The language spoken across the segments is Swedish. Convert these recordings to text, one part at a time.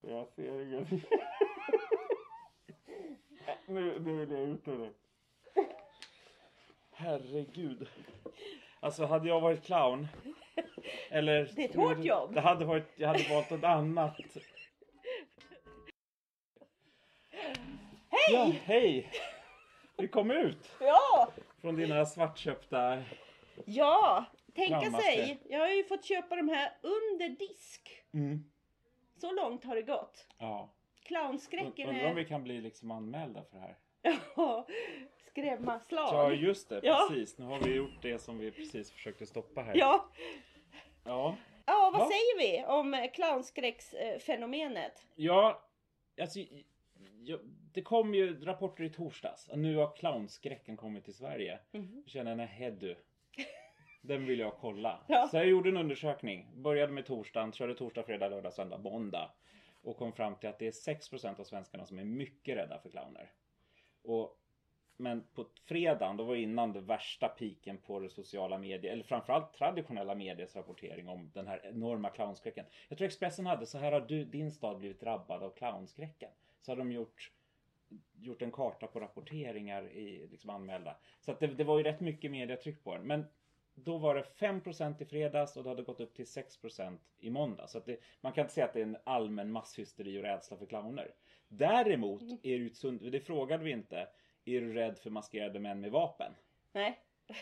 Jag ser ingenting. nu, nu vill jag ut ur det. Herregud. Alltså hade jag varit clown. Eller... Det är ett hårt jobb. Det hade varit, jag hade valt ett annat. Hej! Ja, hej! Vi kom ut Ja! från dina svartköpta... Ja! Tänka sig. Jag har ju fått köpa de här under disk. Mm. Så långt har det gått. Ja. Clownskräcken Undrar om vi är... kan bli liksom anmälda för det här. Ja, skrämmaslag. Ja just det, Ja. precis. Nu har vi gjort det som vi precis försökte stoppa här. Ja. Ja. Ja, vad Ja. säger vi om eh, clownskräcksfenomenet? Ja, alltså, det kom ju rapporter i torsdags. Och nu har clownskräcken kommit till Sverige. Mhm. Jag känner, nej du. Den vill jag kolla. Ja. Så jag gjorde en undersökning. Började med torsdagen, körde torsdag, fredag, lördag, söndag, måndag. Och kom fram till att det är 6% av svenskarna som är mycket rädda för clowner. Och, men på fredagen, då var innan det värsta piken på det sociala medier, eller framförallt traditionella mediers rapportering om den här enorma clownskräcken. Jag tror Expressen hade, så här har du, din stad blivit drabbad av clownskräcken. Så har de gjort gjort en karta på rapporteringar i liksom anmälda. Så att det, det var ju rätt mycket mediatryck på den. Men då var det 5% i fredags och det hade gått upp till 6% i måndag. Så det, man kan inte säga att det är en allmän masshysteri och rädsla för clowner. Däremot är det ju ett sunt, det frågade vi inte, är du rädd för maskerade män med vapen? Nej.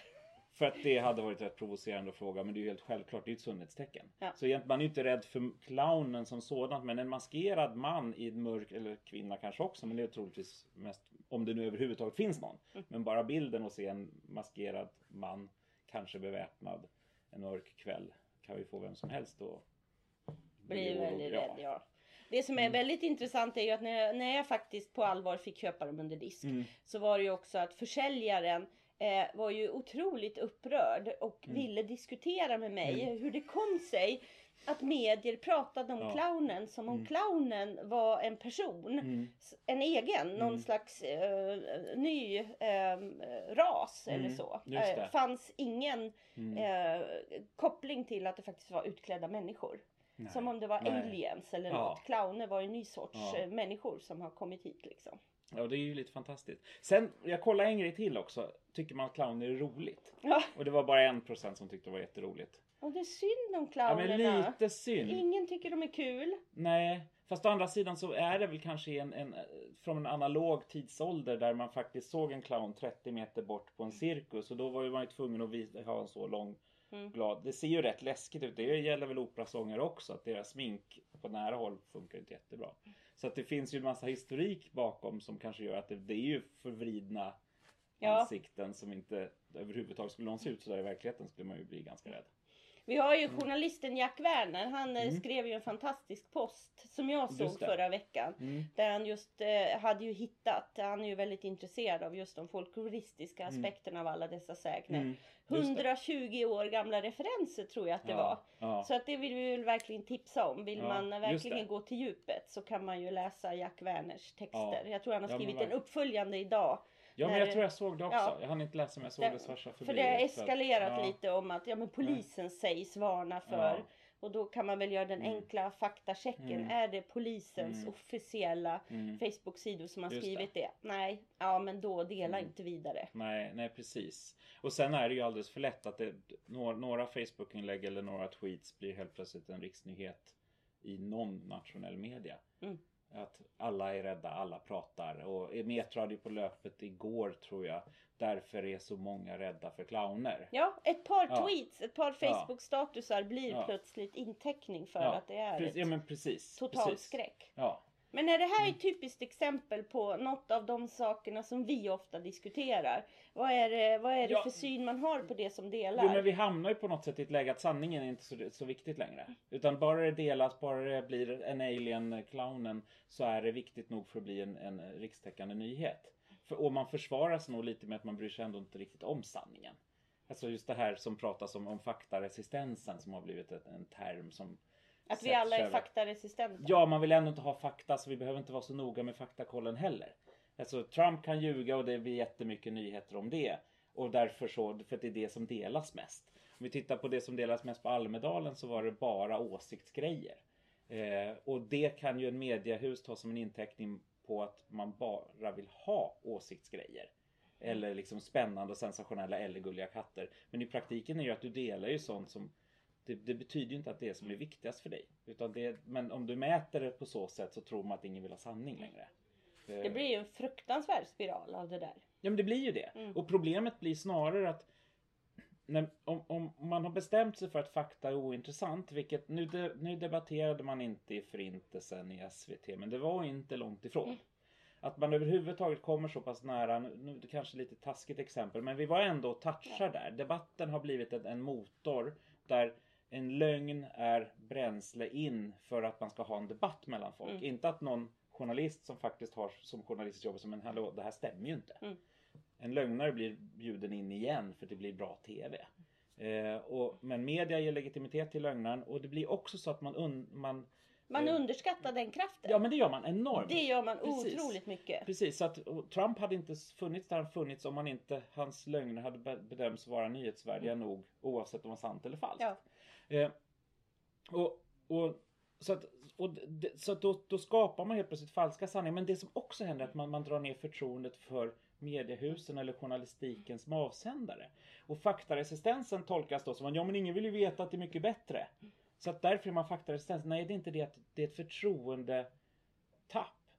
För att det hade varit rätt provocerande att fråga men det är ju helt självklart, det är ju ett sundhetstecken. Ja. Så egentligen, man är ju inte rädd för clownen som sådant men en maskerad man i en mörk, eller kvinna kanske också, men det är troligtvis mest om det nu överhuvudtaget finns någon. Mm. Men bara bilden och se en maskerad man, kanske beväpnad, en mörk kväll kan vi få vem som helst då. Blir väldigt rädd, ja. Det som är väldigt intressant är ju att när jag, när jag faktiskt på allvar fick köpa dem under disk Mm. så var det ju också att försäljaren eh, var ju otroligt upprörd och Mm. ville diskutera med mig hur det kom sig att medier pratade om Ja. clownen som om Mm. clownen var en person. Mm. En egen, någon Mm. slags eh, ny eh, ras eller Mm, så. Eh, fanns ingen Mm. eh, koppling till att det faktiskt var utklädda människor. Nej. Som om det var Nej. aliens eller Ja. något. Clowner var ju en ny sorts Ja. eh, människor som har kommit hit liksom. Ja, det är ju lite fantastiskt. Sen, jag kollade en grej till också. Tycker man att clowner är roligt? Ja, Och det var bara en procent som tyckte det var jätteroligt. Och det är synd om Ja, clownerna. men lite synd. Ingen tycker de är kul. Nej, fast å andra sidan så är det väl kanske en, en, från en analog tidsålder där man faktiskt såg en clown 30 meter bort på en cirkus och då var man ju tvungen att ha en så lång Mm. glad. Det ser ju rätt läskigt ut. Det gäller väl operasångare också att deras smink på nära håll funkar inte jättebra. Så att det finns ju en massa historik bakom som kanske gör att det, det är ju förvridna Ja. ansikten som inte överhuvudtaget skulle någon se ut sådär i verkligheten skulle man ju bli ganska rädd. Vi har ju journalisten Jack Werner. Han eh, Mm. skrev ju en fantastisk post som jag såg förra veckan. Mm. Där han just eh, hade ju hittat, han är ju väldigt intresserad av just de folkloristiska aspekterna av alla dessa sägner. Mm. Just det. 120 år gamla referenser tror jag att det var. Ja, ja. Så att det vill vi väl verkligen tipsa om. Vill Ja, man verkligen gå till djupet så kan man ju läsa Jack Werners texter. Ja. Jag tror han har Ja, skrivit en uppföljande idag. Ja men jag tror jag såg det också. Ja. Jag hann inte läsa men jag såg Det- det svarsa förbi. För det har eskalerat ja. lite om att ja, men polisen sägs varna för. Och då kan man väl göra den Mm. enkla faktachecken. Mm. Är det polisens Mm. officiella Mm. Facebook-sidor som har Just skrivit det. Nej, ja men då dela inte vidare. Nej, nej precis. Och sen är det ju alldeles för lätt att det, några, några Facebook-inlägg eller några tweets blir helt plötsligt en riksnyhet i någon nationell media. Mm. Att alla är rädda, alla pratar. Och Metro hade ju på löpet igår tror jag. Därför är så många rädda för clowner. Ja, ett par Ja. tweets, ett par. Facebook-statusar blir Ja. plötsligt inteckning för att det är Precis, ett ja precis. total precis. skräck. Ja. Men är det här Mm. ett typiskt exempel på något av de sakerna som vi ofta diskuterar? Vad är det, vad är det Ja. för syn man har på det som delar? Jo men vi hamnar ju på något sätt i ett läge att sanningen är inte så, så viktigt längre. Utan bara det delas, bara det blir en alien-clownen så är det viktigt nog för att bli en, en rikstäckande nyhet. För, och man försvarar sig nog lite med att man bryr sig ändå inte riktigt om sanningen. Alltså just det här som pratas om, om faktaresistensen som har blivit ett, en term som att vi alla är faktaresistenta? Ja, man vill ändå inte ha fakta så vi behöver inte vara så noga med faktakollen heller. Alltså Trump kan ljuga och det blir jättemycket nyheter om det. Och därför så, för att det är det som delas mest. Om vi tittar på det som delas mest på Almedalen så var det bara åsiktsgrejer. Eh, och det kan ju en mediehus ta som en inteckning på att man bara vill ha åsiktsgrejer. Eller liksom spännande sensationella eller gulliga katter. Men i praktiken är ju att du delar ju sånt som det, det betyder ju inte att det är som är viktigast för dig. Utan det, men om du mäter det på så sätt så tror man att ingen vill ha sanning längre. Det blir ju en fruktansvärd spiral av det där. Ja men det blir ju det. Mm. Och problemet blir snarare att när, om, om man har bestämt sig för att fakta är ointressant, vilket nu, de, nu debatterade man inte i Förintelsen i SVT, men det var inte långt ifrån. Mm. Att man överhuvudtaget kommer så pass nära, nu kanske lite taskigt exempel, men vi var ändå och touchar där. Debatten har blivit en, en motor där en lögn är bränsle in för att man ska ha en debatt mellan folk. Mm. Inte att någon journalist som faktiskt har som journalistiskt jobb som en hallå, det här stämmer ju inte. Mm. En lögnare blir bjuden in igen för det blir bra TV. Eh, och, men media ger legitimitet till lögnaren och det blir också så att man, un, man Man Eh, underskattar den kraften. Ja men det gör man enormt. det gör man Precis. otroligt mycket. Precis, så att Trump hade inte funnits där han funnits om han inte, hans lögner hade be- bedömts vara nyhetsvärdiga nog oavsett om det var sant eller falskt. Ja. Eh, och, och, så att, och det, så att då, då skapar man helt plötsligt falska sanningar. Men det som också händer är att man, man drar ner förtroendet för mediehusen eller journalistiken som avsändare. Och faktaresistensen tolkas då som att ja men ingen vill ju veta att det är mycket bättre. Så att därför är man faktaresistent. Nej det är inte det att det är ett förtroendetapp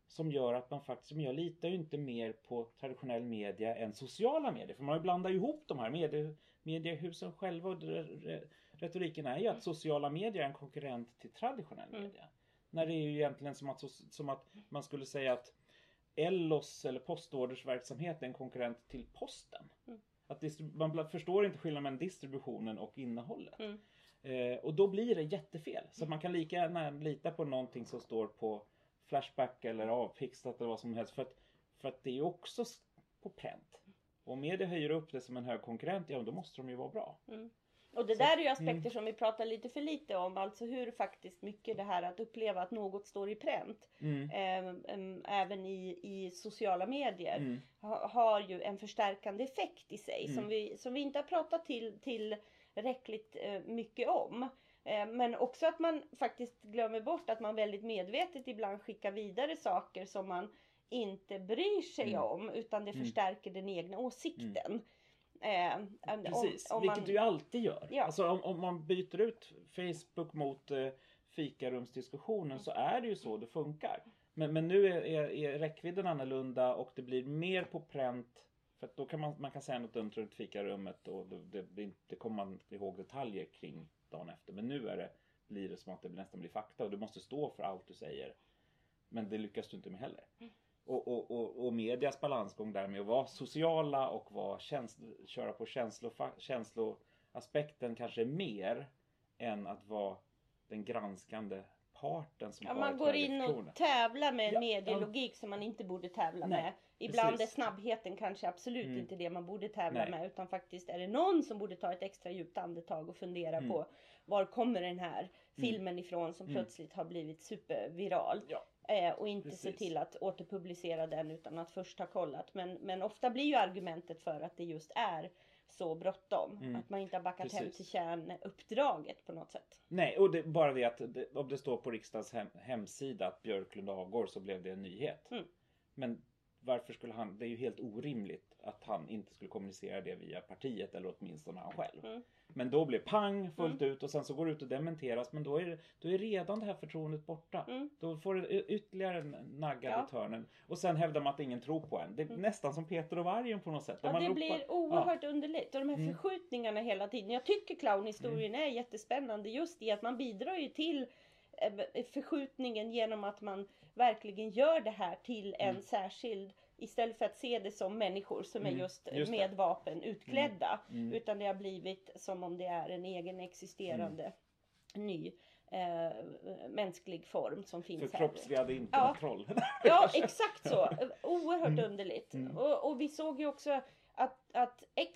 som gör att man faktiskt, men jag litar ju inte mer på traditionell media än sociala medier. För man har ju blandat ihop de här medie, mediehusen själva och eh, retoriken är ju att sociala medier är en konkurrent till traditionell Mm. media. När det är ju egentligen som att, som att man skulle säga att Ellos eller postordersverksamhet är en konkurrent till posten. Mm. Att man förstår inte skillnaden mellan distributionen och innehållet. Mm. Eh, och då blir det jättefel. Så man kan lika gärna lita på någonting som står på Flashback eller avpixlat eller vad som helst. För att, för att det är ju också på pränt. Och om media höjer upp det som en hög konkurrent, ja då måste de ju vara bra. Och det Så- där är ju aspekter mm. som vi pratar lite för lite om. Alltså hur faktiskt mycket det här att uppleva att något står i pränt. Mm. äm, även i, i sociala medier. Mm. ha, har ju en förstärkande effekt i sig Mm. som, vi, som vi inte har pratat till, tillräckligt eh, mycket om. Eh, men också att man faktiskt glömmer bort att man väldigt medvetet ibland skickar vidare saker som man inte bryr sig Mm. om utan det Mm. förstärker den egna åsikten. Eh, Precis, om vilket man- du alltid gör. Ja. Alltså om, om man byter ut Facebook mot eh, fikarumsdiskussionen så är det ju så det funkar. Men, men nu är, är, är räckvidden annorlunda och det blir mer på pränt. För då kan man, man kan säga något dumt runt fikarummet och det, det, det, kommer man ihåg detaljer kring dagen efter. Men nu är det, blir det som att det nästan blir fakta och du måste stå för allt du säger. Men det lyckas du inte med heller. Och, och, och, och medias balansgång där med att vara sociala och vara käns- köra på känslofa- känsloaspekten kanske mer än att vara den granskande parten som Ja, har man går in och tävlar med en Ja, medielogik som man inte borde tävla Nej, med. Ibland precis. är snabbheten kanske absolut Mm. inte det man borde tävla Nej. med utan faktiskt är det någon som borde ta ett extra djupt andetag och fundera Mm. på var kommer den här filmen ifrån som Mm. plötsligt har blivit superviral. Ja. Eh, och inte se Precis. till att återpublicera den utan att först ha kollat. Men, men ofta blir ju argumentet för att det just är så bråttom. Mm. Att man inte har backat hem Precis. till kärnuppdraget på något sätt. Nej, och det, bara det att det, om det står på riksdagens hem, hemsida att Björklund avgår så blev det en nyhet. Mm. Men varför skulle han, det är ju helt orimligt att han inte skulle kommunicera det via partiet eller åtminstone han själv. Mm. Men då blev pang fullt ut och sen så går det ut och dementeras men då är, det- då är redan det här förtroendet borta. Mm. Då får det y- ytterligare naggar Ja. i törnen. Och sen hävdar man att ingen tror på en. Det är Mm. nästan som Peter och vargen på något sätt. Ja, det ropar- blir oerhört underligt. Och de här Mm. förskjutningarna hela tiden. Jag tycker clownhistorien är jättespännande just i att man bidrar ju till förskjutningen genom att man verkligen gör det här till en Mm. särskild Istället för att se det som människor som är Mm, just, just det. med vapen utklädda. Mm. Utan det har blivit som om det är en egen existerande ny eh, mänsklig form som finns här. Förkroppsligade inte Ja. troll. Ja, exakt så. Oerhört Mm. underligt. Mm. Och, och vi såg ju också att, att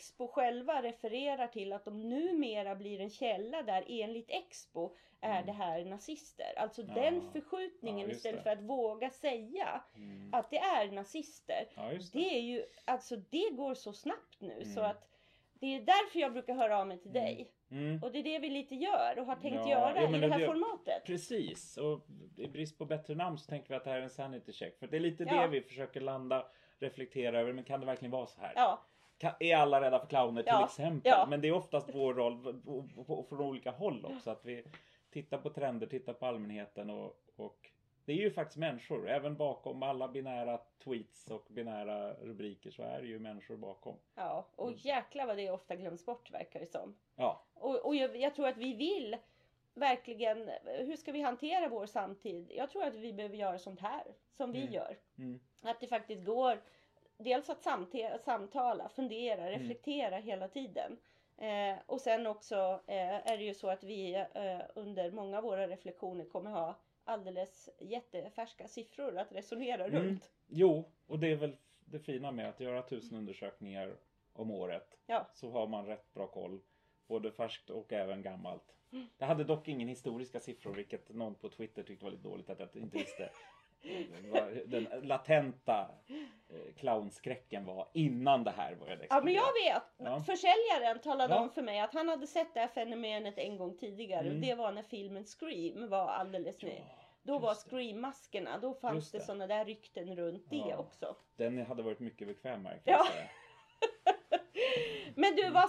Expo själva refererar till att de numera blir en källa där enligt Expo är Mm. det här nazister. Alltså Ja. den förskjutningen Ja, istället det. för att våga säga Mm. att det är nazister. Ja, det. Det är ju, alltså det går så snabbt nu så Mm. att Det är därför jag brukar höra av mig till Mm. dig. Mm. Och det är det vi lite gör och har tänkt göra i det här det- formatet. Precis, och i brist på bättre namn så tänker vi att det här är en sanity check. För det är lite det vi försöker landa, reflektera över. Men kan det verkligen vara så här? Ja, är alla rädda för clowner till Ja, exempel? ja. Men det är oftast vår roll från olika håll också. Att vi tittar på trender, tittar på allmänheten och, och det är ju faktiskt människor. Även bakom alla binära tweets och binära rubriker så är det ju människor bakom. ja. Och Mm. jäkla vad det ofta glöms bort verkar det som. Ja, Och, och jag, jag tror att vi vill verkligen, hur ska vi hantera vår samtid? Jag tror att vi behöver göra sånt här som vi Mm. gör. mm, Att det faktiskt går dels att samtala, fundera, Mm. reflektera hela tiden. Eh, och sen också eh, är det ju så att vi eh, under många av våra reflektioner kommer ha alldeles jättefärska siffror att resonera Mm. runt. jo, och det är väl det fina med att göra tusen undersökningar om året. Ja. Så har man rätt bra koll. Både färskt och även gammalt. Mm. Jag hade dock ingen historiska siffror, vilket någon på Twitter tyckte var lite dåligt att jag inte visste. vad den latenta eh, clownskräcken var innan det här började Ja men jag explodera. vet! Ja. Försäljaren talade Ja. om för mig att han hade sett det här fenomenet en gång tidigare. Mm. Och det var när filmen Scream var alldeles ny. Då var just det. Scream-maskerna, då fanns Just det, det. sådana där rykten runt det Ja. också. Den hade varit mycket bekvämare kan Ja. jag säga. Men du, vad